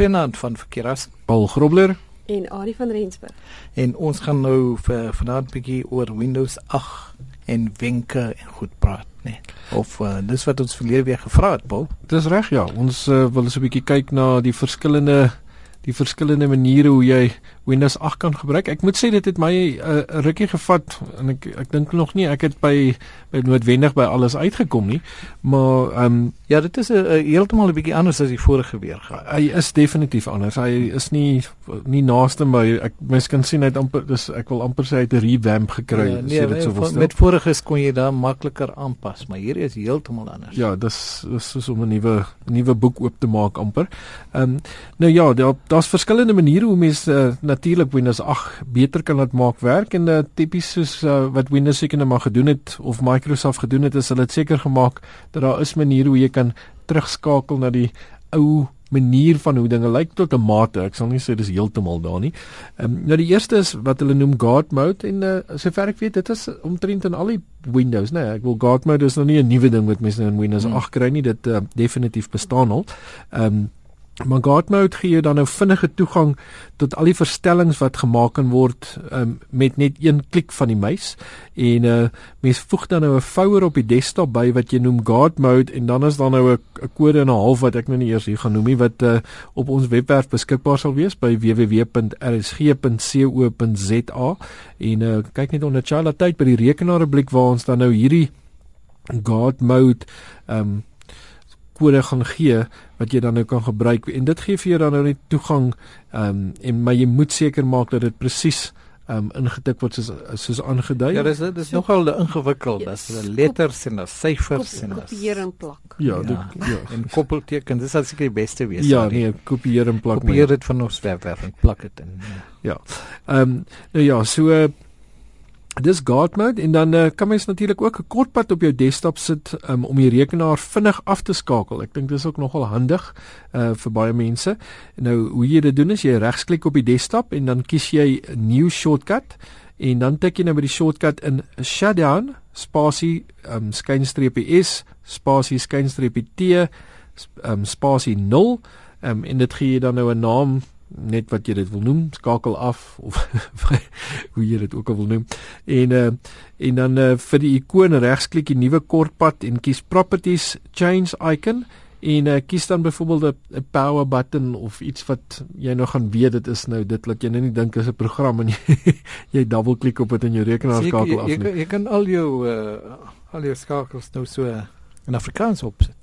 Goeienaand van Verkeeras. Paul Grobler en Adie van Rensburg. En ons gaan nou vir vanaand 'n bietjie oor Windows 8 en wenke en goed praat, né? Nee. Of uh, dis wat ons verlede week gevra het, Paul. Dis reg ja. Ons uh, wil so 'n bietjie kyk na die verskillende die verskillende maniere hoe jy Windows 8 kan gebruik. Ek moet sê dit het my 'n uh, rukkie gevat en ek ek dink nog nie ek het by by noodwendig by alles uitgekom nie, maar ehm um, ja, dit is 'n uh, heeltemal 'n bietjie anders as die vorige weer gaan. Hy is definitief anders. Hy is nie nie naaste by ek mens kan sien hy het amper dis ek wil amper sê hy het 'n revamp gekry ja, nee, so dit so was. Met voriges kon jy daar makliker aanpas, maar hierdie is heeltemal anders. Ja, dis dis soos om 'n nuwe nuwe boek oop te maak amper. Ehm um, nou ja, daar daar's verskillende maniere hoe mense uh, natuurlik Windows 8 beter kan laat maak werk en uh, tipies soos uh, wat Windows seker net maar gedoen het of Microsoft gedoen het is hulle het seker gemaak dat daar is maniere hoe jy kan terugskakel na die ou manier van hoe dinge lyk tot 'n mate. Ek sal nie sê dis heeltemal daar nie. Ehm um, nou die eerste is wat hulle noem guard mode en uh, sover ek weet dit is omtrent in al die Windows, nee, ek wil guard mode is nog nie 'n nuwe ding wat mense in Windows 8 hmm. kry nie. Dit uh, definitief bestaan al. Ehm um, Maar God Mode gee jou dan nou vinnige toegang tot al die verstellings wat gemaak kan word um, met net een klik van die muis. En uh mens voeg dan nou 'n vouer op die desktop by wat jy noem God Mode en dan is daar nou 'n kode en 'n half wat ek nou nie eers hier gaan noem nie wat uh op ons webwerf beskikbaar sal wees by www.rsg.co.za en uh kyk net onder Chala tyd by die rekenaarblik waar ons dan nou hierdie God Mode um kode gaan gee wat jy dan nou kan gebruik en dit gee vir jou dan nou net toegang ehm um, en maar jy moet seker maak dat dit presies ehm um, ingetik word soos soos aangedui. Ja, dis dis so, nogal ingewikkeld. Dis ja, letters en syfers en kopieer en plak. Ja, ja. Dit, ja. en koppeltekens. Dis seker die beste wees. Ja, nee, kopieer en plak. Kopieer dit van ons webwerf en plak dit in. Ja. Ehm um, nou ja, so uh, dis guard mode en dan uh, kan mens natuurlik ook 'n kortpad op jou desktop sit um, om die rekenaar vinnig af te skakel. Ek dink dis ook nogal handig uh, vir baie mense. Nou hoe jy dit doen is jy regsklik op die desktop en dan kies jy 'n new shortcut en dan tik jy nou by die shortcut in shutdown spasie um, skynstreepie s spasie skynstreepie t um, spasie 0 um, en dit gee jy dan nou 'n naam net wat jy dit wil noem, skakel af of hoe jy dit ook al wil noem. En uh en dan uh vir die ikoon regsklik die nuwe kortpad en kies properties change icon en uh kies dan byvoorbeeld 'n power button of iets wat jy nou gaan weet dit is nou dit wat jy nou nie dink is 'n program en jy, jy double klik op dit in jou rekenaar skakel af. Jy, jy, jy kan al jou uh al jou skakels nou so in Afrikaans opsit.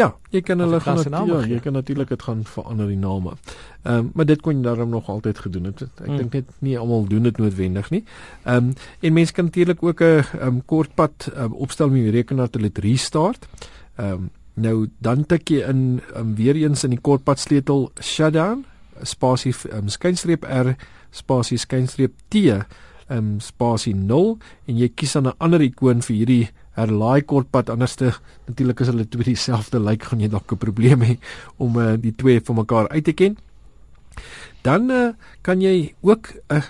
Ja, jy kan hulle gaan ja, jy kan natuurlik dit gaan verander die name. Ehm um, maar dit kon jy daarom nog altyd gedoen het. Ek hmm. dink net nie almal doen dit noodwendig nie. Ehm um, en mense kan natuurlik ook 'n um, kort pad um, opstel met die rekenaar te let restart. Ehm um, nou dan tik jy in um, weer eens in die kortpad sleutel shutdown spasie um, skynstreep R spasie skynstreep T ehm um, spasie 0 en jy kies dan 'n ander ikoon vir hierdie herlaai kortpad anderste natuurlik as hulle twee dieselfde lyk gaan jy dalk 'n probleem hê om uh, die twee van mekaar uit te ken. Dan uh, kan jy ook 'n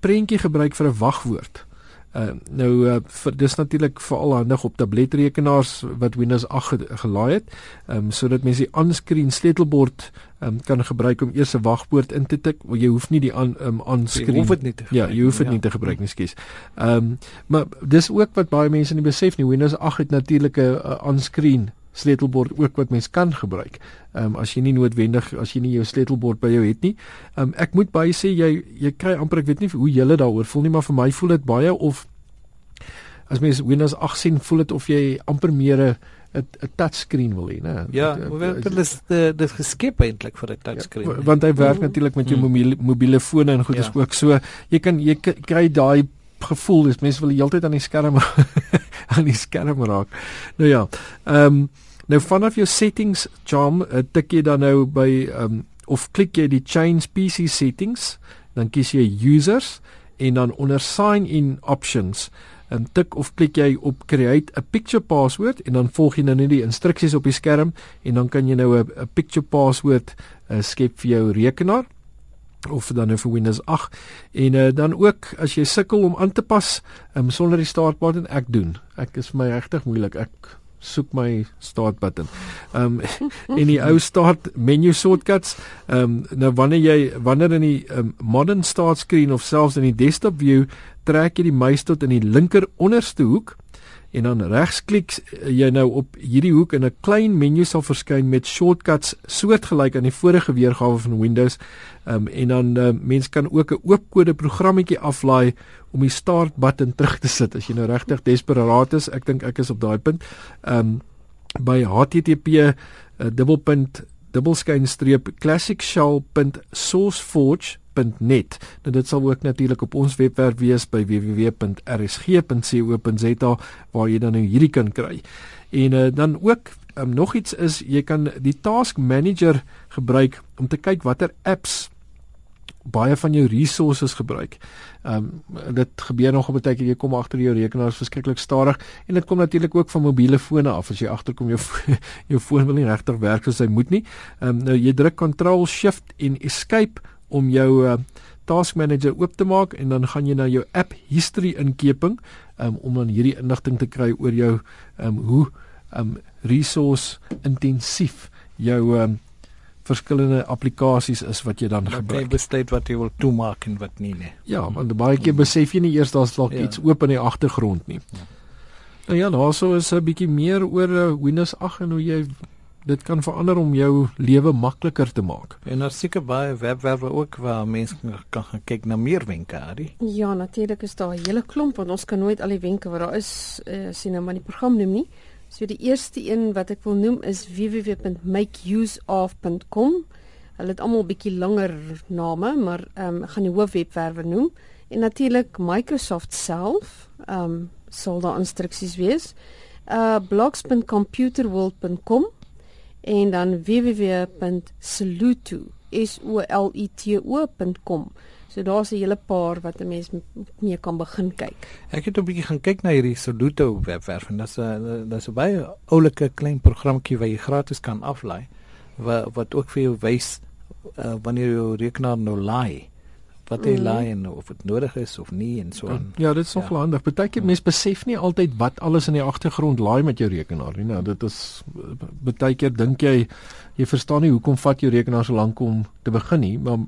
prentjie gebruik vir 'n wagwoord. Uh, nou uh, vir, dis natuurlik veral handig op tabletrekenaars wat Windows 8 gelaai het, um, sodat mense die onscreen sleutelbord um, kan gebruik om eers 'n wagwoord in te tik. Jy hoef nie die aan um, onscreen Jy hoef dit nie te gebruik. Ja, jy hoef dit ja. nie te gebruik nie, skus. Ehm um, maar dis ook wat baie mense nie besef nie. Windows 8 het natuurlik 'n onscreen sleutelbord ook wat mens kan gebruik. Ehm um, as jy nie noodwendig as jy nie jou sleutelbord by jou het nie. Ehm um, ek moet baie sê jy jy kry amper ek weet nie hoe jy daaroor voel nie, maar vir my voel dit baie of as mens Windows 8 sien, voel dit of jy amper meer 'n 'n touchscreen wil hê, né? Ja, hoewel dit is dit geskep eintlik vir 'n touchscreen. Ja, want hy werk natuurlik met jou mm. mobiele mobiele fone en goed ja. is ook so. Jy kan jy kry daai gevoel, dis mense wil die hele tyd aan die skerm aan die skerm raak. Nou ja. Ehm um, nou vanaf jou settings charm uh, tik jy dan nou by ehm um, of klik jy die change PC settings, dan kies jy users en dan onder sign in options en tik of klik jy op create a picture password en dan volg jy nou net die instruksies op die skerm en dan kan jy nou 'n picture password uh, skep vir jou rekenaar of dan nou vir Windows 8 en uh, dan ook as jy sukkel om aan te pas um, sonder die start button ek doen ek is my regtig moeilik ek soek my start button. Ehm um, en die ou start menu shortcuts. Ehm um, nou wanneer jy wanneer in die um, modern start screen of selfs in die desktop view trek jy die muis tot in die linker onderste hoek en dan regsklik jy nou op hierdie hoek en 'n klein menu sal verskyn met shortcuts soortgelyk aan die vorige weergawe van Windows. Ehm um, en dan uh, mens kan ook 'n oopkode programmetjie aflaai om die start button terug te sit as jy nou regtig desperaat is. Ek dink ek is op daai punt. Ehm um, by http uh, dubbelpunt dubbelskynstreep classicshell.sourceforge www.rsg.net. Nou dit sal ook natuurlik op ons webwerf wees by www.rsg.co.za waar jy dan nou hierdie kan kry. En uh, dan ook um, nog iets is jy kan die task manager gebruik om te kyk watter apps baie van jou resources gebruik. Ehm um, dit gebeur nog op 'n tydjie jy kom agter jou rekenaar is verskriklik stadig en dit kom natuurlik ook van mobiele fone af as jy agterkom jou jou foon wil nie regtig werk soos hy moet nie. Ehm um, nou jy druk control shift en escape om jou uh, task manager oop te maak en dan gaan jy na jou app history inkeping um, om dan hierdie inligting te kry oor jou um, hoe um, resource intensief jou um, verskillende applikasies is wat jy dan wat gebruik. Jy besluit wat jy wil toemaak en wat nie nie. Ja, want baie keer besef jy nie eers daar's dalk ja. iets oop in die agtergrond nie. Ja. Nou ja, daarso is 'n bietjie meer oor uh, Windows 8 en hoe jy dit kan verander om jou lewe makliker te maak. En daar seker baie webwerwe ook waar mense kan gaan kyk na meer wenke, Ari. Ja, natuurlik is daar 'n hele klomp want ons kan nooit al die wenke wat daar is uh, sien nou maar die program noem nie. So die eerste een wat ek wil noem is www.makeuseof.com. Hulle het almal bietjie langer name, maar ehm um, gaan die hoofwebwerwe noem en natuurlik Microsoft self, ehm um, sal daar instruksies wees. Uh blogs.computerworld.com en dan www.saluto.com. So daar's 'n hele paar wat 'n mens mee kan begin kyk. Ek het 'n bietjie gaan kyk na hierdie Saluto webwerf en dis 'n dis 'n baie oulike klein programmetjie wat jy gratis kan aflaai wat wat ook vir jou wys uh, wanneer jou rekenaar nou laai wat hy mm. laai en of dit nodig is of nie en so aan. Ja, dit is nogal ja. handig. Partykeer mense besef nie altyd wat alles in die agtergrond laai met jou rekenaar nie. Nou dit is partykeer dink jy jy verstaan nie hoekom vat jou rekenaar so lank om te begin nie, maar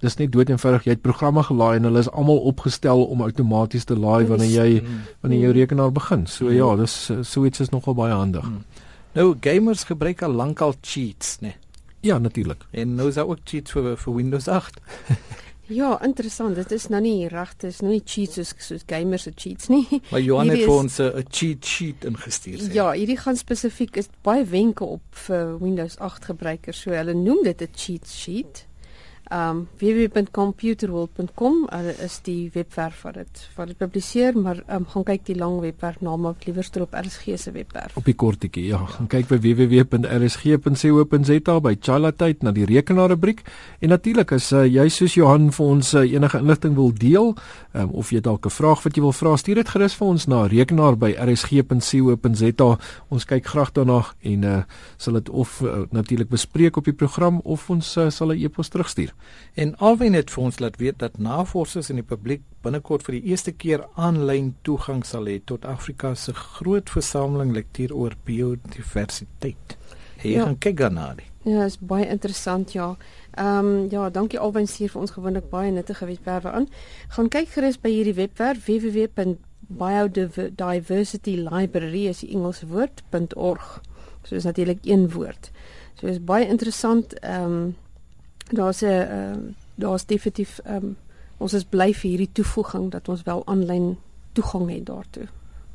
dis net dood eenvoudig jy het programme gelaai en hulle is almal opgestel om outomaties te laai wanneer jy mm. wanneer jou rekenaar begin. So ja, dis so iets is nogal baie handig. Mm. Nou gamers gebruik al lankal cheats, né? Ja, natuurlik. En nou is daar ook cheats vir vir Windows 8. Ja, interessant. Dit is nou nie regte, is nou nie cheats soos, soos gamers se cheats nie. Maar Johan het vir ons 'n cheat sheet ingestuur sê. Ja, hierdie gaan spesifiek is baie wenke op vir Windows 8 gebruikers. So hulle noem dit 'n cheat sheet um www.computerworld.com uh, is die webwerf wat dit wat dit publiseer maar um, gaan kyk die lang webwerf naam op liewerster op RSG se webwerf. Op die kortetjie ja, gaan kyk by www.rsg.co.za by Chalatyd na die rekenaar rubriek en natuurlik as uh, jy soos Johan vir ons uh, enige inligting wil deel um, of jy dalk 'n vraag wat jy wil vra stuur dit gerus vir ons na rekenaar by rsg.co.za ons kyk graag daarna en uh, sal dit of uh, natuurlik bespreek op die program of ons uh, sal 'n e-pos terugstuur En Alwyn het vir ons laat weet dat navorsers in die publiek binnekort vir die eerste keer aanlyn toegang sal hê tot Afrika se groot versameling lektuur oor biodiversiteit. Hey, ja. gaan kyk daarna. Ja, is baie interessant ja. Ehm um, ja, dankie Alwyn hier vir ons gewoonlik baie nuttige webwerwe aan. Gaan kyk gerus by hierdie webwerf www.biodiversitylibrary is die Engelse woord.org. So is natuurlik een woord. So is baie interessant ehm um, daar's 'n ehm uh, daar's definitief ehm um, ons is bly vir hierdie toevoeging dat ons wel aanlyn toegang het daartoe.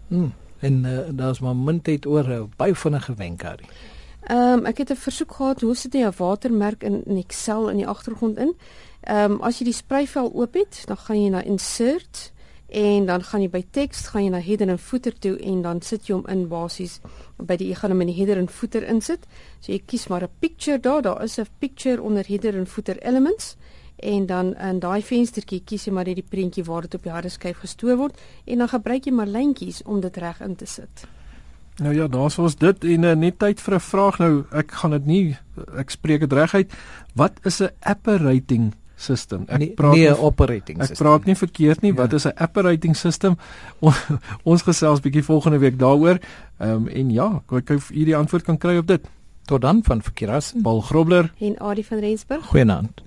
Hmm. En uh, daar's maar min tyd oor 'n uh, baie vinnige wenk daar. Ehm um, ek het 'n versoek gehad hoe sit jy 'n watermerk in, in Excel in die agtergrond in? Ehm um, as jy die spreivel oop het, dan gaan jy na insert en dan gaan jy by teks gaan jy na header en footer toe en dan sit jy hom in basies by die jy gaan hom in die header en footer insit. So jy kies maar 'n picture daar, daar is 'n picture onder header en footer elements en dan in daai venstertjie kies jy maar net die prentjie waar dit op die harde skyf gestoor word en dan gebruik jy maar lyntjies om dit reg in te sit. Nou ja, daar's ons dit en uh, net tyd vir 'n vraag nou. Ek gaan dit nie ek spreek dit reguit. Wat is 'n operating system. Ek nee, praat nie 'n operating system. Ek praat nie verkeerd nie. Ja. Wat is 'n operating system? ons gesels bietjie volgende week daaroor. Ehm um, en ja, ek kyk of u die antwoord kan kry op dit. Tot dan van Verkeerassen, Paul Grobler en Adie van Rensburg. Goeienaand.